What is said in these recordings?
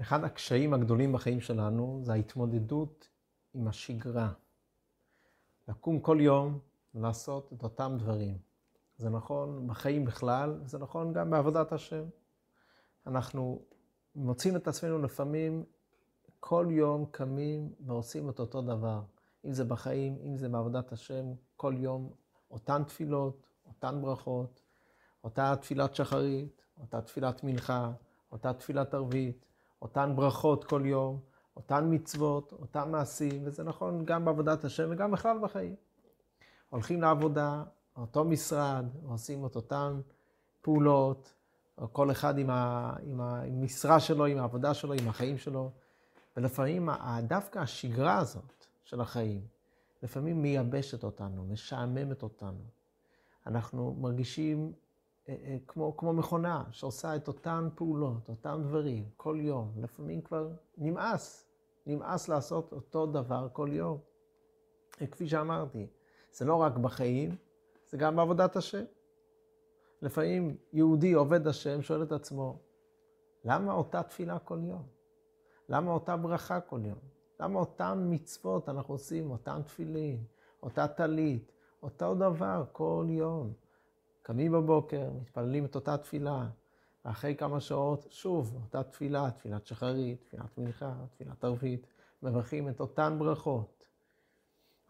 אחד הקשיים הגדולים בחיים שלנו זה ההתמודדות עם השגרה. לקום כל יום ולעשות את אותם דברים. זה נכון בחיים בכלל, זה נכון גם בעבודת השם. אנחנו מוצאים את עצמנו לפעמים כל יום קמים ועושים את אותו דבר. אם זה בחיים, אם זה בעבודת השם, כל יום אותן תפילות, אותן ברכות, אותה תפילת שחרית, אותה תפילת מנחה, אותה תפילת ערבית, אותן ברכות כל יום, אותן מצוות, אותם מעשים, וזה נכון גם בעבודת השם וגם בכלל בחיים. הולכים לעבודה, אותו משרד, עושים את אותן פעולות, או כל אחד עם, ה, עם המשרה שלו, עם העבודה שלו, עם החיים שלו. ולפעמים דווקא השגרה הזאת של החיים, לפעמים מייבשת אותנו, משעממת אותנו. אנחנו מרגישים כמו, כמו מכונה שעושה את אותן פעולות, אותם דברים, כל יום. לפעמים כבר נמאס, נמאס לעשות אותו דבר כל יום. כפי שאמרתי, זה לא רק בחיים, זה גם בעבודת השם. לפעמים יהודי עובד השם שואל את עצמו, למה אותה תפילה כל יום? למה אותה ברכה כל יום? למה אותן מצוות אנחנו עושים, אותן תפילין, אותה טלית, אותו דבר כל יום? קמים בבוקר, מתפללים את אותה תפילה, ואחרי כמה שעות, שוב, אותה תפילה, תפילת שחרית, תפילת מנחה, תפילת ערבית, מברכים את אותן ברכות.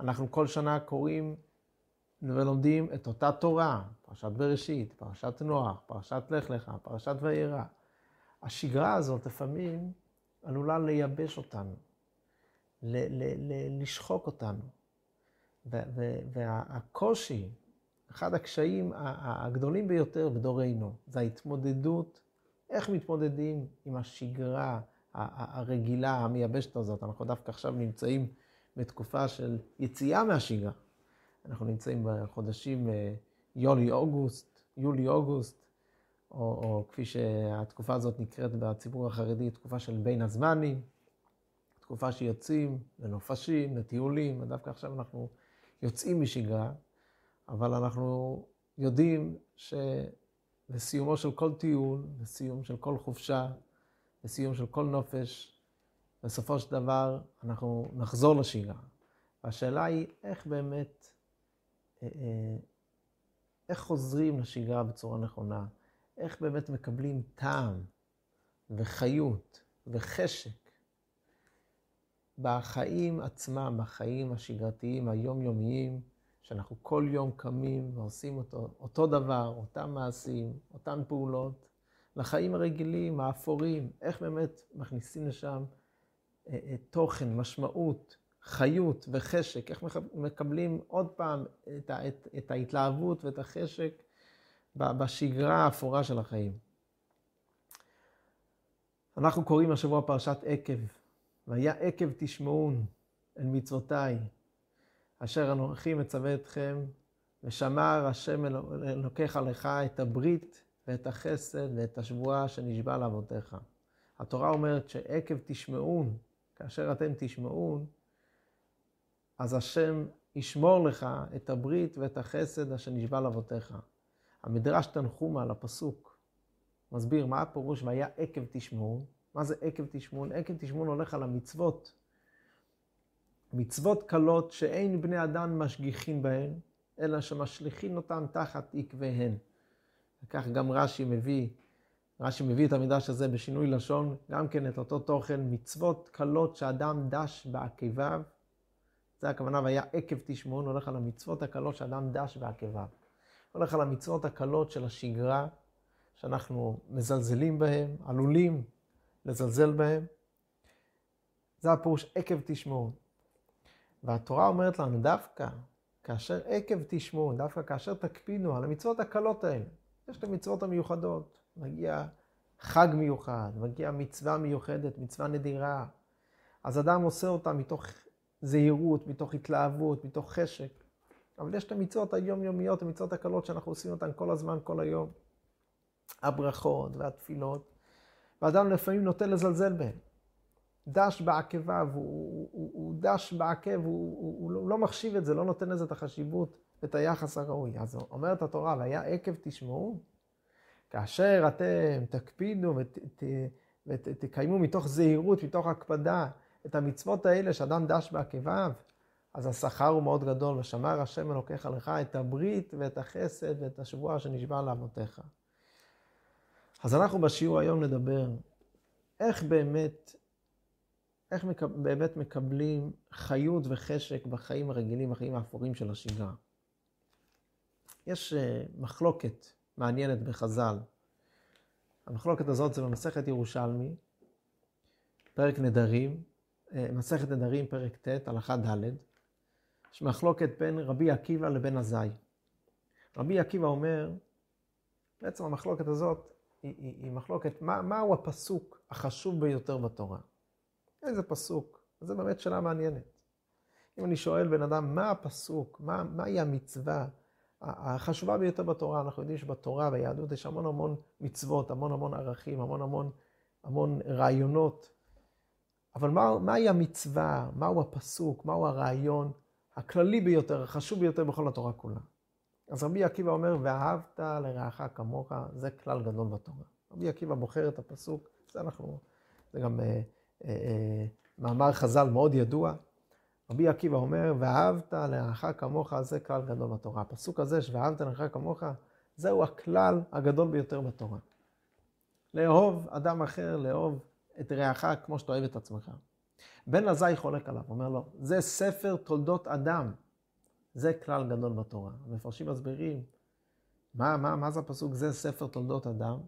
אנחנו כל שנה קוראים ולומדים את אותה תורה, פרשת בראשית, פרשת נוח, פרשת לך לך, פרשת וירא. השגרה הזאת לפעמים עלולה לייבש אותנו, ל- ל- ל- לשחוק אותנו. והקושי, אחד הקשיים הגדולים ביותר בדורנו, זה ההתמודדות, איך מתמודדים עם השגרה הרגילה, המייבשת הזאת. אנחנו דווקא עכשיו נמצאים בתקופה של יציאה מהשגרה. אנחנו נמצאים בחודשים אה, יולי-אוגוסט, יולי-אוגוסט, או, או כפי שהתקופה הזאת נקראת בציבור החרדי, תקופה של בין הזמנים, תקופה שיוצאים לנופשים, לטיולים, ודווקא עכשיו אנחנו יוצאים משגרה, אבל אנחנו יודעים שלסיומו של כל טיול, לסיום של כל חופשה, לסיום של כל נופש, בסופו של דבר אנחנו נחזור לשגרה. והשאלה היא איך באמת, אה, אה, איך חוזרים לשגרה בצורה נכונה, איך באמת מקבלים טעם וחיות וחשק בחיים עצמם, בחיים השגרתיים, היומיומיים, שאנחנו כל יום קמים ועושים אותו, אותו דבר, אותם מעשים, אותן פעולות, לחיים הרגילים, האפורים, איך באמת מכניסים לשם אה, אה, תוכן, משמעות, חיות וחשק, איך מקבלים עוד פעם את, את, את ההתלהבות ואת החשק בשגרה האפורה של החיים. אנחנו קוראים השבוע פרשת עקב, והיה עקב תשמעון אל מצוותיי, אשר אנוכי מצווה אתכם, ושמר השם אלוקיך לך את הברית ואת החסד ואת השבועה שנשבע לאבותיך. התורה אומרת שעקב תשמעון, כאשר אתם תשמעון, אז השם ישמור לך את הברית ואת החסד אשר נשבע לאבותיך. המדרש תנחומה על הפסוק מסביר מה הפירוש והיה עקב תשמעון. מה זה עקב תשמעון? עקב תשמעון הולך על המצוות. מצוות קלות שאין בני אדם משגיחים בהן, אלא שמשליכין אותן תחת עקביהן. וכך גם רש"י מביא, רש"י מביא את המדרש הזה בשינוי לשון, גם כן את אותו תוכן, מצוות קלות שאדם דש בעקביו. זה הכוונה, והיה עקב תשמעון, הולך על המצוות הקלות שאדם דש בעקביו. הולך על המצוות הקלות של השגרה, שאנחנו מזלזלים בהן, עלולים לזלזל בהן. זה הפירוש עקב תשמעו. והתורה אומרת לנו דווקא, כאשר עקב תשמעו, דווקא כאשר תקפידו על המצוות הקלות האלה, יש את המצוות המיוחדות, מגיע חג מיוחד, מגיע מצווה מיוחדת, מצווה נדירה, אז אדם עושה אותה מתוך זהירות, מתוך התלהבות, מתוך חשק. אבל יש את המצוות היומיומיות, המצוות הקלות שאנחנו עושים אותן כל הזמן, כל היום. הברכות והתפילות, ואדם לפעמים נוטה לזלזל בהן. דש בעקביו, הוא, הוא, הוא, הוא דש בעקב, הוא, הוא, הוא הוא לא מחשיב את זה, לא נותן לזה את החשיבות ואת היחס הראוי. אז אומרת התורה, והיה עקב תשמעו, כאשר אתם תקפידו ות, ת, ותקיימו מתוך זהירות, מתוך הקפדה, את המצוות האלה שאדם דש בעקביו, אז השכר הוא מאוד גדול, ושמר השם אלוקיך לך את הברית ואת החסד ואת השבועה שנשבע לאבותיך. אז אנחנו בשיעור היום נדבר איך באמת, איך מק... באמת מקבלים חיות וחשק בחיים הרגילים, בחיים האפורים של השגרה. יש אה, מחלוקת מעניינת בחז"ל. המחלוקת הזאת זה במסכת ירושלמי, פרק נדרים, אה, מסכת נדרים, פרק ט', הלכה ד', יש מחלוקת בין רבי עקיבא לבין עזאי. רבי עקיבא אומר, בעצם המחלוקת הזאת היא, היא, היא מחלוקת, מה, מהו הפסוק החשוב ביותר בתורה? איזה פסוק? זו באמת שאלה מעניינת. אם אני שואל בן אדם, מה הפסוק? מה, מהי המצווה החשובה ביותר בתורה? אנחנו יודעים שבתורה, ביהדות, יש המון המון מצוות, המון המון ערכים, המון המון, המון רעיונות. אבל מה, מהי המצווה? מהו הפסוק? מהו הרעיון הכללי ביותר, החשוב ביותר בכל התורה כולה? אז רבי עקיבא אומר, ואהבת לרעך כמוך, זה כלל גדול בתורה. רבי עקיבא בוחר את הפסוק, זה אנחנו, זה גם אה, מאמר חז"ל מאוד ידוע. רבי עקיבא אומר, ואהבת לרעך כמוך, זה כלל גדול בתורה. הפסוק הזה, שאהבת לרעך כמוך, זהו הכלל הגדול ביותר בתורה. לאהוב אדם אחר, לאהוב את רעך כמו שאתה אוהב את עצמך. בן עזאי חולק עליו, אומר לו, זה ספר תולדות אדם. זה כלל גדול בתורה. המפרשים מסבירים, מה, מה, מה זה הפסוק זה ספר תולדות אדם?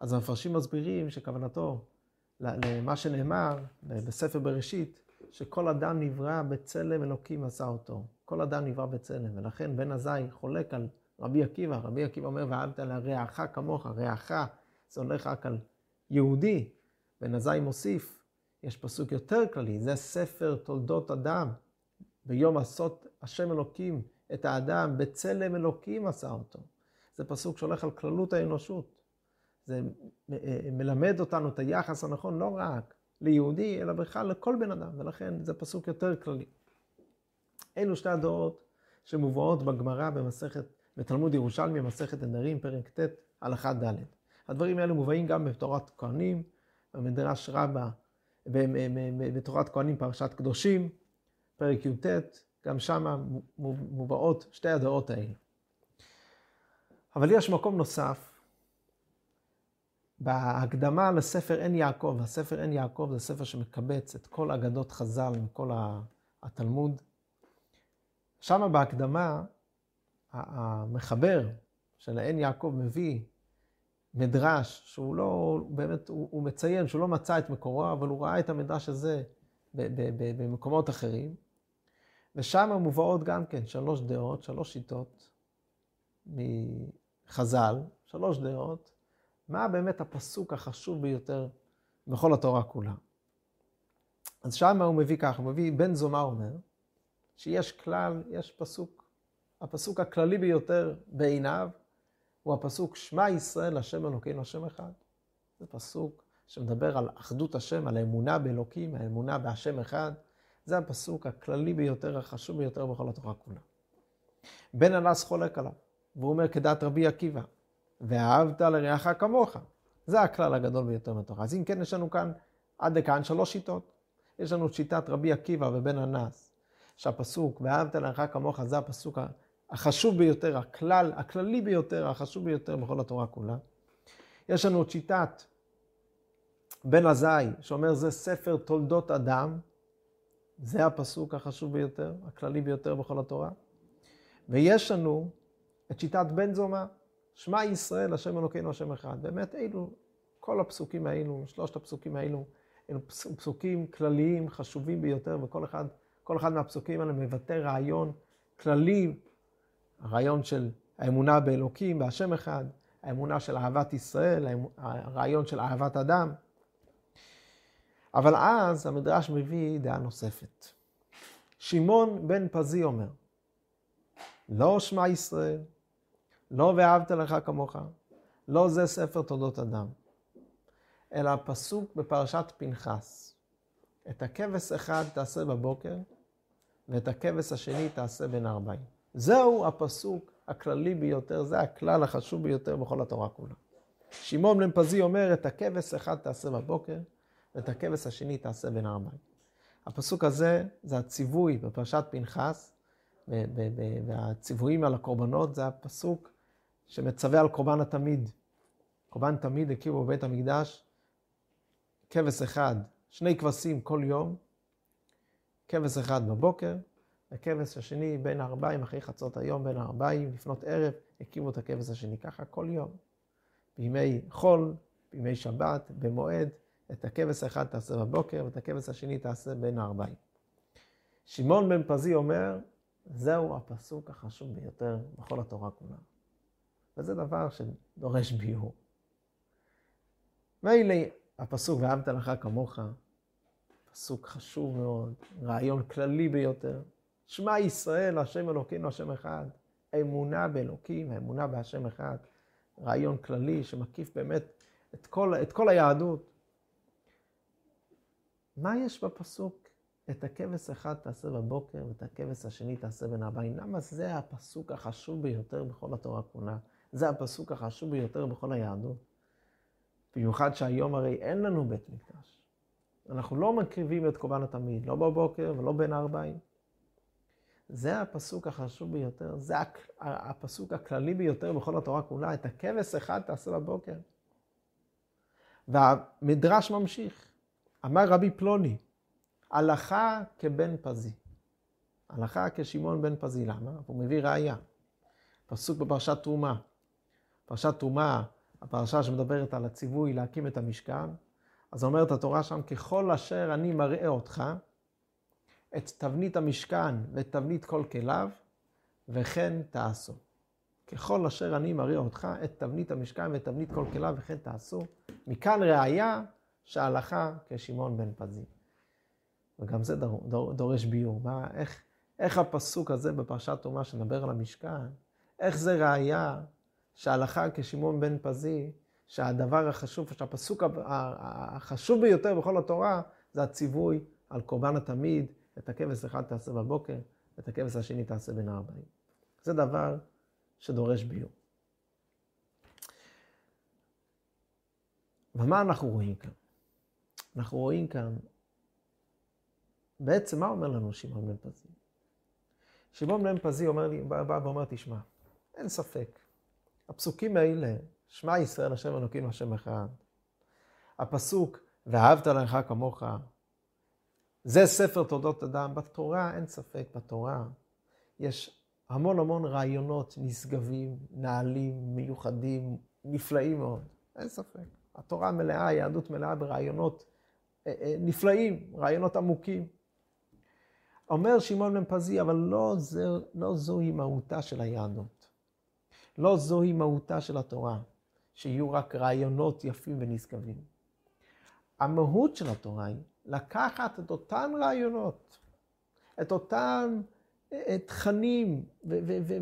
אז המפרשים מסבירים שכוונתו למה שנאמר בספר בראשית, שכל אדם נברא בצלם אלוקים עשה אותו. כל אדם נברא בצלם, ולכן בן עזאי חולק על רבי עקיבא. רבי עקיבא אומר, ואהבת לרעך כמוך, רעך, זה הולך רק על יהודי. בן עזאי מוסיף, יש פסוק יותר כללי, זה ספר תולדות אדם. ביום עשות השם אלוקים את האדם, בצלם אלוקים עשה אותו. זה פסוק שהולך על כללות האנושות. זה אה, מלמד אותנו את היחס הנכון לא רק ליהודי, אלא בכלל לכל בן אדם, ולכן זה פסוק יותר כללי. אלו שתי הדעות שמובאות בגמרא במסכת, בתלמוד ירושלמי, מסכת נדרים, פרק ט', הלכה ד'. הדברים האלה מובאים גם בתורת כהנים, במדרש רבה, בתורת כהנים פרשת קדושים, פרק י"ט, גם שם מובאות שתי הדעות האלה. אבל יש מקום נוסף, בהקדמה לספר עין יעקב, הספר עין יעקב זה ספר שמקבץ את כל אגדות חז"ל מכל התלמוד. שם בהקדמה, המחבר של עין יעקב מביא מדרש שהוא לא, באמת, הוא, הוא מציין שהוא לא מצא את מקורו, אבל הוא ראה את המדרש הזה במקומות אחרים. ושם מובאות גם כן שלוש דעות, שלוש שיטות מחז"ל, שלוש דעות, מה באמת הפסוק החשוב ביותר בכל התורה כולה. אז שם הוא מביא ככה, הוא מביא, בן זומא אומר, שיש כלל, יש פסוק, הפסוק הכללי ביותר בעיניו, הוא הפסוק שמע ישראל השם אלוקינו השם אחד. זה פסוק שמדבר על אחדות השם, על האמונה באלוקים, האמונה בהשם אחד. זה הפסוק הכללי ביותר, החשוב ביותר בכל התורה כולה. בן הנס חולק עליו, והוא אומר כדעת רבי עקיבא, ואהבת לרעך כמוך. זה הכלל הגדול ביותר בתורה. אז אם כן, יש לנו כאן עד לכאן שלוש שיטות. יש לנו שיטת רבי עקיבא ובן הנס, שהפסוק, ואהבת לרעך כמוך, זה הפסוק החשוב ביותר, הכלל, הכללי ביותר, החשוב ביותר בכל התורה כולה. יש לנו את שיטת בן עזאי, שאומר זה ספר תולדות אדם, זה הפסוק החשוב ביותר, הכללי ביותר בכל התורה. ויש לנו את שיטת בן זומא, שמע ישראל, השם אלוקינו, השם אחד. באמת אלו, כל הפסוקים האלו, שלושת הפסוקים האלו, אלו פסוקים כלליים, חשובים ביותר, וכל אחד, כל אחד מהפסוקים האלה מבטא רעיון כללי, הרעיון של האמונה באלוקים, בהשם אחד, האמונה של אהבת ישראל, הרעיון של אהבת אדם. אבל אז המדרש מביא דעה נוספת. שמעון בן פזי אומר, לא שמע ישראל, לא ואהבת לך כמוך, לא זה ספר תולדות אדם, אלא הפסוק בפרשת פנחס. את הכבש אחד תעשה בבוקר, ואת הכבש השני תעשה בין הארבעים. זהו הפסוק הכללי ביותר, זה הכלל החשוב ביותר בכל התורה כולה. שמעון בן פזי אומר, את הכבש אחד תעשה בבוקר, ואת הכבש השני תעשה בין הארבעים. הפסוק הזה זה הציווי בפרשת פנחס, והציוויים על הקורבנות זה הפסוק שמצווה על קורבן התמיד. קורבן תמיד הקריבו בבית המקדש כבש אחד, שני כבשים כל יום, כבש אחד בבוקר, הכבש השני בין הארבעים, אחרי חצות היום, בין הארבעים, לפנות ערב, הקימו את הכבש השני. ככה כל יום. בימי חול, בימי שבת, במועד, את הכבש האחד תעשה בבוקר, ואת הכבש השני תעשה בין הארבעים. שמעון בן פזי אומר, זהו הפסוק החשוב ביותר בכל התורה כולה. וזה דבר שדורש ביור. מילא הפסוק ואהבת לך כמוך, פסוק חשוב מאוד, רעיון כללי ביותר. שמע ישראל, השם אלוקינו, השם אחד. אמונה באלוקים, האמונה בהשם אחד. רעיון כללי שמקיף באמת את כל, את כל היהדות. מה יש בפסוק? את הכבש אחד תעשה בבוקר ואת הכבש השני תעשה בין הבאים. למה זה הפסוק החשוב ביותר בכל התורה כולה? זה הפסוק החשוב ביותר בכל היהדות. במיוחד שהיום הרי אין לנו בית מקדש. אנחנו לא מקריבים את קורבן התמיד, לא בבוקר ולא בין הארבעים. זה הפסוק החשוב ביותר, זה הפסוק הכללי ביותר בכל התורה כולה, את הכבש אחד תעשה בבוקר. והמדרש ממשיך, אמר רבי פלוני, הלכה כבן פזי. הלכה כשמעון בן פזי, למה? הוא מביא ראייה. פסוק בפרשת תרומה. פרשת תרומה, הפרשה שמדברת על הציווי להקים את המשכן, אז אומרת התורה שם, ככל אשר אני מראה אותך, את תבנית המשכן ואת תבנית כל כליו, וכן תעשו. ככל אשר אני מראה אותך את תבנית המשכן ואת תבנית כל כליו, וכן תעשו. מכאן ראיה שההלכה כשמעון בן פזי. וגם זה דור, דור, דורש ביור. מה, איך, איך הפסוק הזה בפרשת תרומה שמדבר על המשכן, איך זה ראיה שההלכה כשמעון בן פזי, שהדבר החשוב, שהפסוק החשוב ביותר בכל התורה, זה הציווי על קורבן התמיד, את הכבש אחד תעשה בבוקר, ואת הכבש השני תעשה בין הארבעים. זה דבר שדורש ביור. ומה אנחנו רואים כאן? אנחנו רואים כאן, בעצם מה אומר לנו שמעון בן פזי? שמעון בן פזי אומר לי, בא ואומר, תשמע, אין ספק, הפסוקים האלה, שמע ישראל השם אלוקים השם אחד, הפסוק, ואהבת לך כמוך, זה ספר תולדות אדם. בתורה אין ספק, בתורה יש המון המון רעיונות נשגבים, נעלים, מיוחדים, נפלאים מאוד. אין ספק. התורה מלאה, היהדות מלאה ברעיונות אה, אה, נפלאים, רעיונות עמוקים. אומר שמעון בן פזי, אבל לא, זה, לא זוהי מהותה של היהדות. לא זוהי מהותה של התורה, שיהיו רק רעיונות יפים ונשגבים. המהות של התורה היא לקחת את אותן רעיונות, את אותם אה, תכנים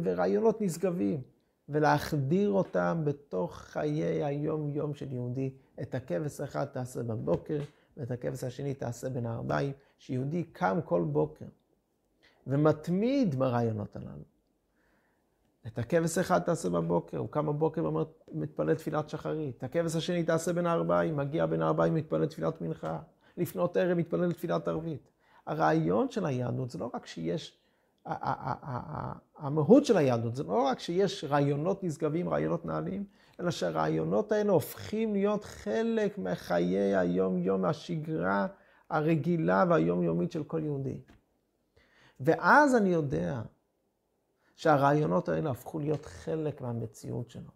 ורעיונות נשגבים, ולהחדיר אותם בתוך חיי היום-יום של יהודי. את הכבש אחד תעשה בבוקר, ואת הכבש השני תעשה בין הארבעים, שיהודי קם כל בוקר ומתמיד ברעיונות הללו. את הכבש אחד תעשה בבוקר, הוא קם בבוקר ואומר, מתפלל תפילת שחרית. את הכבש השני תעשה בין הארבעים, מגיע בין הארבעים, מתפלל תפילת מנחה. לפנות ערב מתפלל תפילת ערבית. הרעיון של היהדות זה לא רק שיש, המהות של היהדות זה לא רק שיש רעיונות נשגבים, רעיונות נעלים, אלא שהרעיונות האלה הופכים להיות חלק מחיי היום-יום, השגרה הרגילה והיומיומית של כל יהודי. ואז אני יודע שהרעיונות האלה הפכו להיות חלק מהמציאות שלו.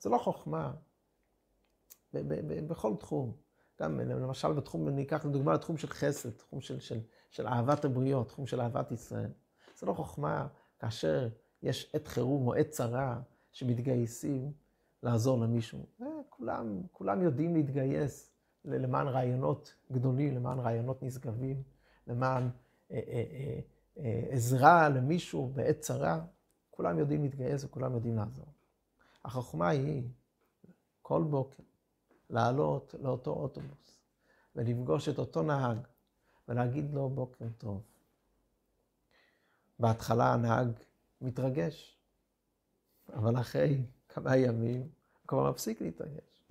זה לא חוכמה בכל תחום. גם למשל בתחום, ניקח לדוגמה לתחום של חסד, תחום של, של, של אהבת הבריות, תחום של אהבת ישראל. זה לא חוכמה כאשר יש עת חירום או עת צרה שמתגייסים לעזור למישהו. כולם, כולם יודעים להתגייס למען רעיונות גדולים, למען רעיונות נשגבים, למען אה, אה, אה, אה, עזרה למישהו בעת צרה. כולם יודעים להתגייס וכולם יודעים לעזור. החוכמה היא כל בוקר לעלות לאותו אוטובוס ולפגוש את אותו נהג ולהגיד לו בוקר טוב. בהתחלה הנהג מתרגש, אבל אחרי כמה ימים כבר מפסיק להתרגש.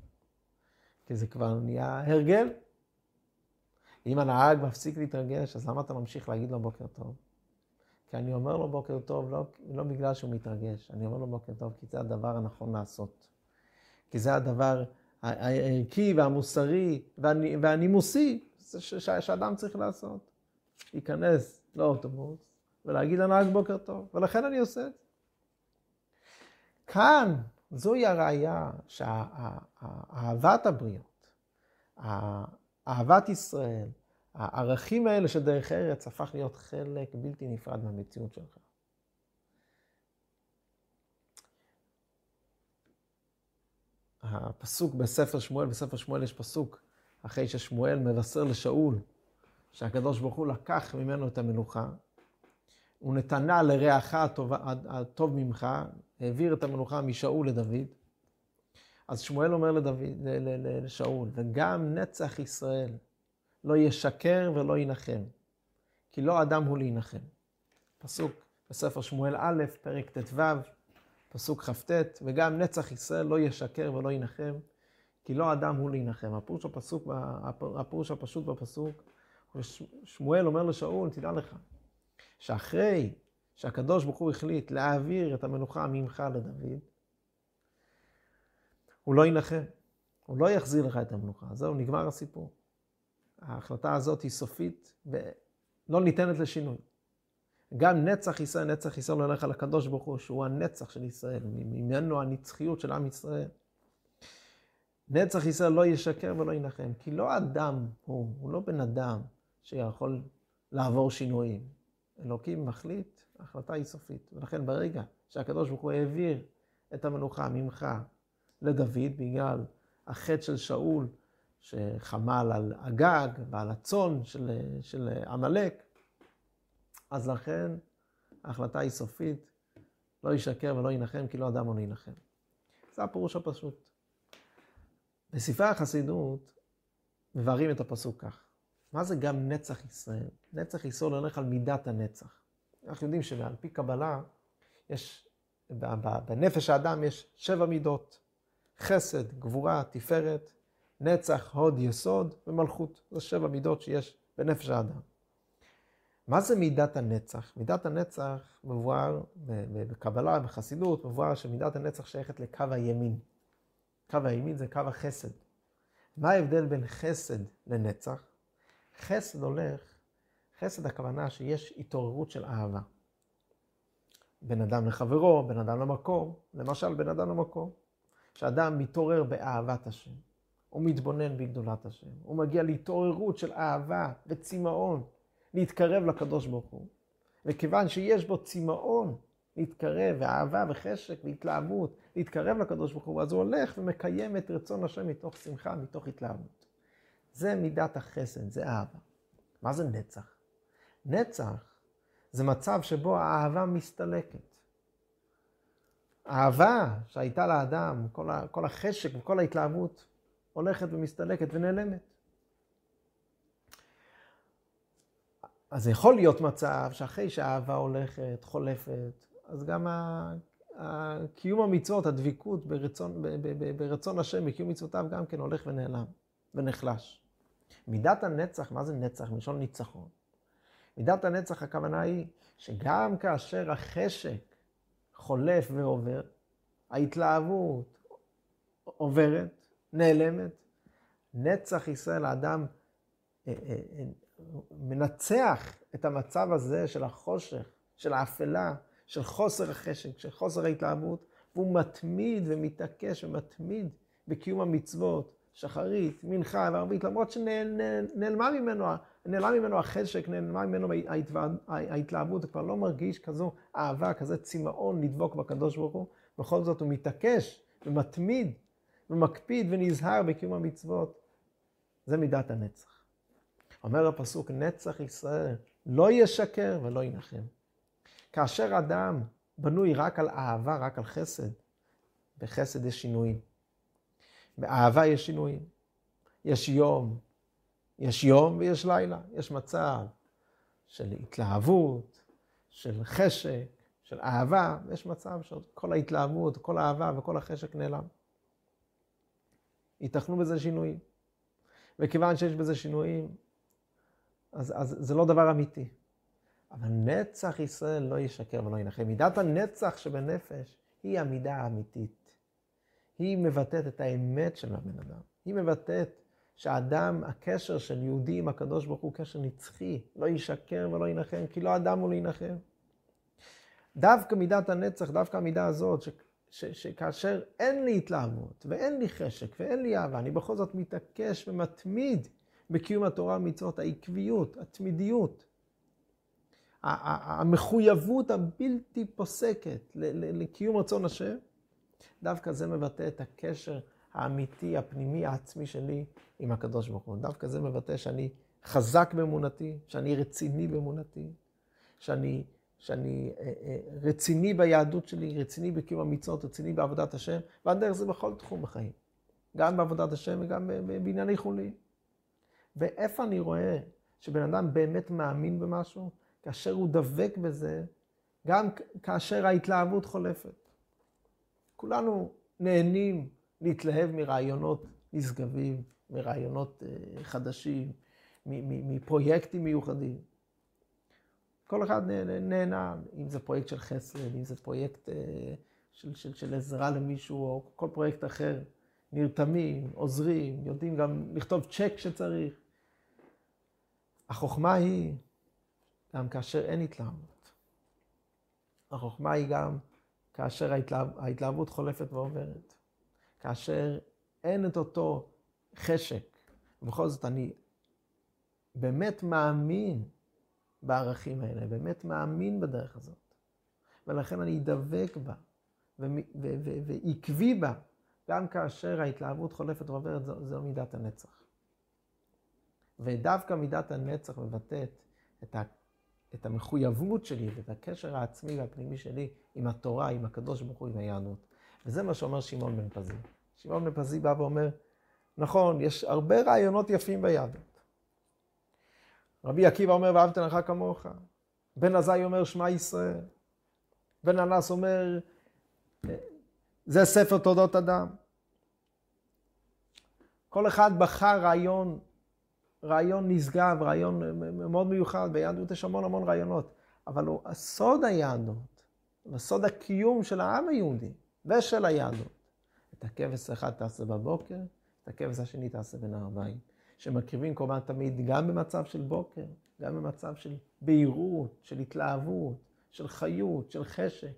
כי זה כבר נהיה הרגל. אם הנהג מפסיק להתרגש, אז למה אתה ממשיך להגיד לו בוקר טוב? כי אני אומר לו בוקר טוב לא, לא בגלל שהוא מתרגש, אני אומר לו בוקר טוב כי זה הדבר הנכון לעשות. כי זה הדבר הערכי והמוסרי והנימוסי שאדם צריך לעשות. להיכנס לאוטובוס ולהגיד לנהג בוקר טוב, ולכן אני עושה את זה. כאן, זוהי הראייה שאהבת הבריות, אהבת ישראל, הערכים האלה של דרך ארץ הפך להיות חלק בלתי נפרד מהמציאות שלך. הפסוק בספר שמואל, בספר שמואל יש פסוק, אחרי ששמואל מבשר לשאול, שהקדוש ברוך הוא לקח ממנו את המנוחה, הוא נתנה לרעך הטוב, ממך, העביר את המנוחה משאול לדוד. אז שמואל אומר לדוד, לשאול, וגם נצח ישראל לא ישקר ולא ינחם, כי לא אדם הוא להנחם. פסוק בספר שמואל א', פרק ט"ו, פסוק כ"ט, וגם נצח ישראל לא ישקר ולא ינחם, כי לא אדם הוא להנחם. הפירוש הפסוק, הפירוש הפשוט בפסוק, שמואל אומר לשאול, תדע לך, שאחרי שהקדוש ברוך הוא החליט להעביר את המנוחה ממך לדוד, הוא לא ינחם, הוא לא יחזיר לך את המנוחה, זהו, נגמר הסיפור. ההחלטה הזאת היא סופית ולא ניתנת לשינוי. גם נצח ישראל, נצח ישראל הולך על הקדוש ברוך הוא, שהוא הנצח של ישראל, ממנו הנצחיות של עם ישראל. נצח ישראל לא ישקר ולא ינחם, כי לא אדם הוא, הוא לא בן אדם שיכול לעבור שינויים. אלוקים מחליט, ההחלטה היא סופית. ולכן ברגע שהקדוש ברוך הוא העביר את המנוחה ממך לדוד בגלל החטא של שאול, שחמל על הגג ועל הצאן של עמלק, אז לכן ההחלטה היא סופית, לא ישקר ולא ינחם, כי לא אדם או להנחם. זה הפירוש הפשוט. בספרי החסידות מבארים את הפסוק כך. מה זה גם נצח ישראל? נצח ישראל הולך על מידת הנצח. אנחנו יודעים שעל פי קבלה, יש, בנפש האדם יש שבע מידות. חסד, גבורה, תפארת, נצח, הוד, יסוד ומלכות. זה שבע מידות שיש בנפש האדם. מה זה מידת הנצח? מידת הנצח מבואר בקבלה, בחסידות, מבואר שמידת הנצח שייכת לקו הימין. קו הימין זה קו החסד. מה ההבדל בין חסד לנצח? חסד הולך, חסד הכוונה שיש התעוררות של אהבה. בין אדם לחברו, בין אדם למקום, למשל בין אדם למקום. שאדם מתעורר באהבת השם, הוא מתבונן בגדולת השם, הוא מגיע להתעוררות של אהבה וצמאון להתקרב לקדוש ברוך הוא. וכיוון שיש בו צמאון להתקרב, ואהבה וחשק והתלהבות להתקרב לקדוש ברוך הוא, אז הוא הולך ומקיים את רצון השם מתוך שמחה, מתוך התלהבות. זה מידת החסד, זה אהבה. מה זה נצח? נצח זה מצב שבו האהבה מסתלקת. האהבה שהייתה לאדם, כל, כל החשק וכל ההתלהבות, הולכת ומסתלקת ונעלמת. אז יכול להיות מצב שאחרי שהאהבה הולכת, חולפת, אז גם קיום המצוות, הדביקות ברצון, ברצון השם, בקיום מצוותיו גם כן הולך ונעלם ונחלש. מידת הנצח, מה זה נצח? מלשון ניצחון. מידת הנצח הכוונה היא שגם כאשר החשק חולף ועובר, ההתלהבות עוברת, נעלמת, נצח ישראל, האדם אה, אה, אה, מנצח את המצב הזה של החושך, של האפלה, של חוסר החשק, של חוסר ההתלהבות, והוא מתמיד ומתעקש ומתמיד בקיום המצוות, שחרית, מנחה וערבית, למרות שנעלמה ממנו, נעלמה ממנו החשק, נעלמה ממנו ההתלהבות, הוא כבר לא מרגיש כזו אהבה, כזה צמאון לדבוק בקדוש ברוך הוא, בכל זאת הוא מתעקש ומתמיד ומקפיד ונזהר בקיום המצוות. זה מידת הנצח. אומר הפסוק, נצח ישראל לא ישקר ולא ינחם. כאשר אדם בנוי רק על אהבה, רק על חסד, בחסד יש שינויים. באהבה יש שינויים. יש יום, יש יום ויש לילה. יש מצב של התלהבות, של חשק, של אהבה, ויש מצב שכל ההתלהבות, כל האהבה וכל החשק נעלם. ייתכנו בזה שינויים. וכיוון שיש בזה שינויים, אז, אז זה לא דבר אמיתי. אבל נצח ישראל לא ישקר ולא ינחם. מידת הנצח שבנפש היא המידה האמיתית. היא מבטאת את האמת של הבן אדם. היא מבטאת שהאדם, הקשר של יהודי עם הקדוש ברוך הוא קשר נצחי, לא ישקר ולא ינחם, כי לא אדם הוא להנחם. דווקא מידת הנצח, דווקא המידה הזאת, ש, שכאשר אין לי התלהבות ואין לי חשק ואין לי אהבה, אני בכל זאת מתעקש ומתמיד בקיום התורה ומצוות, העקביות, התמידיות, המחויבות הבלתי פוסקת לקיום רצון השם, דווקא זה מבטא את הקשר האמיתי, הפנימי, העצמי שלי עם הקדוש ברוך הוא. דווקא זה מבטא שאני חזק באמונתי, שאני רציני באמונתי, שאני, שאני אה, אה, רציני ביהדות שלי, רציני בקיום המצוות, רציני בעבודת השם, ועד דרך זה בכל תחום בחיים. גם בעבודת השם וגם בענייני חולין. ואיפה אני רואה שבן אדם באמת מאמין במשהו? כאשר הוא דבק בזה, גם כאשר ההתלהבות חולפת. כולנו נהנים להתלהב מרעיונות נשגבים, מרעיונות אה, חדשים, מפרויקטים מיוחדים. כל אחד נהנה, אם זה פרויקט של חסד, אם זה פרויקט אה, של, של, של עזרה למישהו, או כל פרויקט אחר. נרתמים, עוזרים, יודעים גם לכתוב צ'ק שצריך. החוכמה היא גם כאשר אין התלהבות. החוכמה היא גם כאשר ההתלהב, ההתלהבות חולפת ועוברת. כאשר אין את אותו חשק. ובכל זאת אני באמת מאמין בערכים האלה, באמת מאמין בדרך הזאת. ולכן אני אדבק בה, ועקבי בה, גם כאשר ההתלהבות חולפת ועוברת, זו, זו מידת הנצח. ודווקא מידת הנצח מבטאת את, ה, את המחויבות שלי ואת הקשר העצמי והפנימי שלי עם התורה, עם הקדוש ברוך הוא, עם היהדות. וזה מה שאומר שמעון בן פזי. שמעון בן פזי בא ואומר, נכון, יש הרבה רעיונות יפים ביהדות. רבי עקיבא אומר, ואהבת לך כמוך. בן עזאי אומר, שמע ישראל. בן אנס אומר, זה ספר תולדות אדם. כל אחד בחר רעיון, רעיון נשגב, רעיון מאוד מיוחד, ביהדות יש המון המון רעיונות, אבל הוא סוד היהדות, סוד הקיום של העם היהודי ושל היהדות. את הכבש האחד תעשה בבוקר, את הכבש השני תעשה בין הערביים. שמקריבים קורבן תמיד גם במצב של בוקר, גם במצב של בהירות, של התלהבות, של חיות, של חשק,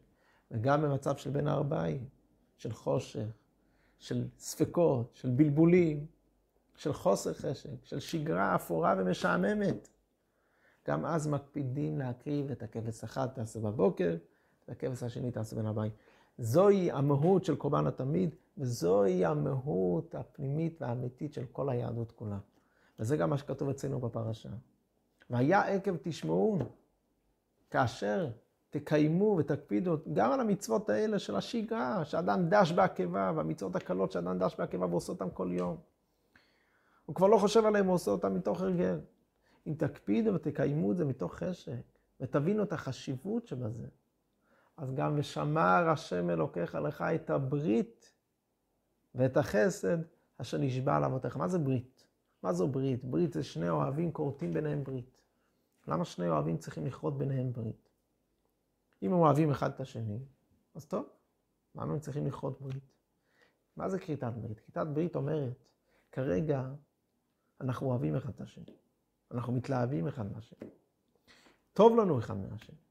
וגם במצב של בין הערביים, של חושך, של ספקות, של בלבולים, של חוסר חשק, של שגרה אפורה ומשעממת. גם אז מקפידים להקריב את הכבש אחד תעשה בבוקר, את הכבש השני תעשה בין הבית. זוהי המהות של קורבן התמיד, וזוהי המהות הפנימית והאמיתית של כל היהדות כולה. וזה גם מה שכתוב אצלנו בפרשה. והיה עקב תשמעו, כאשר תקיימו ותקפידו גם על המצוות האלה של השגרה, שאדם דש בעקבה, והמצוות הקלות שאדם דש בעקבה ועושה אותן כל יום. הוא כבר לא חושב עליהם, הוא עושה אותם מתוך הרגל. אם תקפידו ותקיימו את זה מתוך חשק, ותבינו את החשיבות שבזה, אז גם ושמר השם אלוקיך לך את הברית ואת החסד אשר נשבע על אבותיך. מה זה ברית? מה זו ברית? ברית זה שני אוהבים כורתים ביניהם ברית. למה שני אוהבים צריכים לכרות ביניהם ברית? אם הם אוהבים אחד את השני, אז טוב, למה הם צריכים לכרות ברית? מה זה כריתת ברית? כריתת ברית אומרת, כרגע אנחנו אוהבים אחד את השני. אנחנו מתלהבים אחד מהשני. טוב לנו אחד מהשני.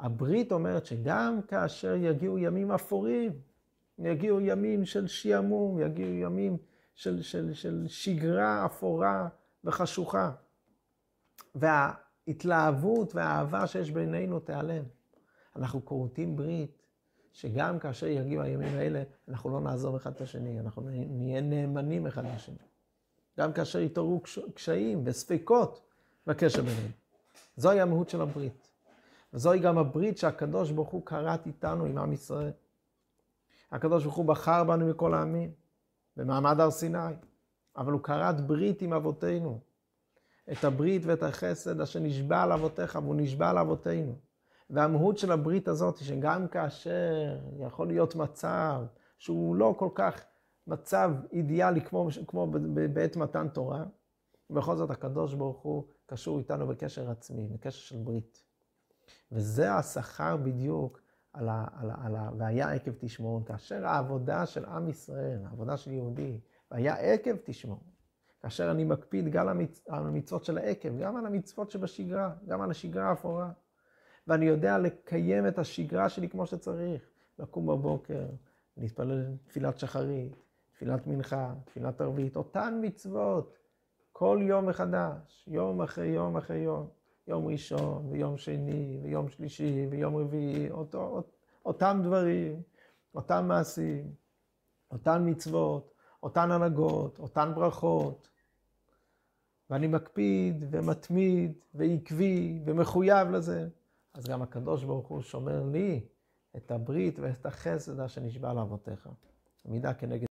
הברית אומרת שגם כאשר יגיעו ימים אפורים, יגיעו ימים של שעמום, יגיעו ימים של, של, של שגרה אפורה וחשוכה, וההתלהבות והאהבה שיש בינינו תיעלם. אנחנו כורתים ברית, שגם כאשר יגיעו הימים האלה, אנחנו לא נעזוב אחד את השני, אנחנו נהיה נאמנים אחד לשני. גם כאשר יתעוררו קשיים וספקות בקשר ביניהם. זוהי המהות של הברית. וזוהי גם הברית שהקדוש ברוך הוא כרת איתנו, עם עם ישראל. הקדוש ברוך הוא בחר בנו מכל העמים, במעמד הר סיני, אבל הוא כרת ברית עם אבותינו. את הברית ואת החסד אשר נשבע על אבותיך, והוא נשבע על אבותינו. והמהות של הברית הזאת שגם כאשר יכול להיות מצב שהוא לא כל כך מצב אידיאלי כמו, כמו בעת מתן תורה, ובכל זאת הקדוש ברוך הוא קשור איתנו בקשר עצמי, בקשר של ברית. וזה השכר בדיוק על ה, על ה, על ה... והיה עקב תשמעון. כאשר העבודה של עם ישראל, העבודה של יהודי, והיה עקב תשמעון. כאשר אני מקפיד גם על המצוות של העקב, גם על המצוות שבשגרה, גם על השגרה האפורה. ואני יודע לקיים את השגרה שלי כמו שצריך. לקום בבוקר, להתפלל תפילת שחרית, תפילת מנחה, תפילת ערבית, אותן מצוות, כל יום מחדש, יום אחרי יום אחרי יום. יום ראשון, ויום שני, ויום שלישי, ויום רביעי, אותו, אותם דברים, אותם מעשים, אותן מצוות, אותן הנהגות, אותן ברכות. ואני מקפיד ומתמיד ועקבי ומחויב לזה, אז גם הקדוש ברוך הוא שומר לי את הברית ואת החסד אשר נשבע לאבותיך. מידה כנגד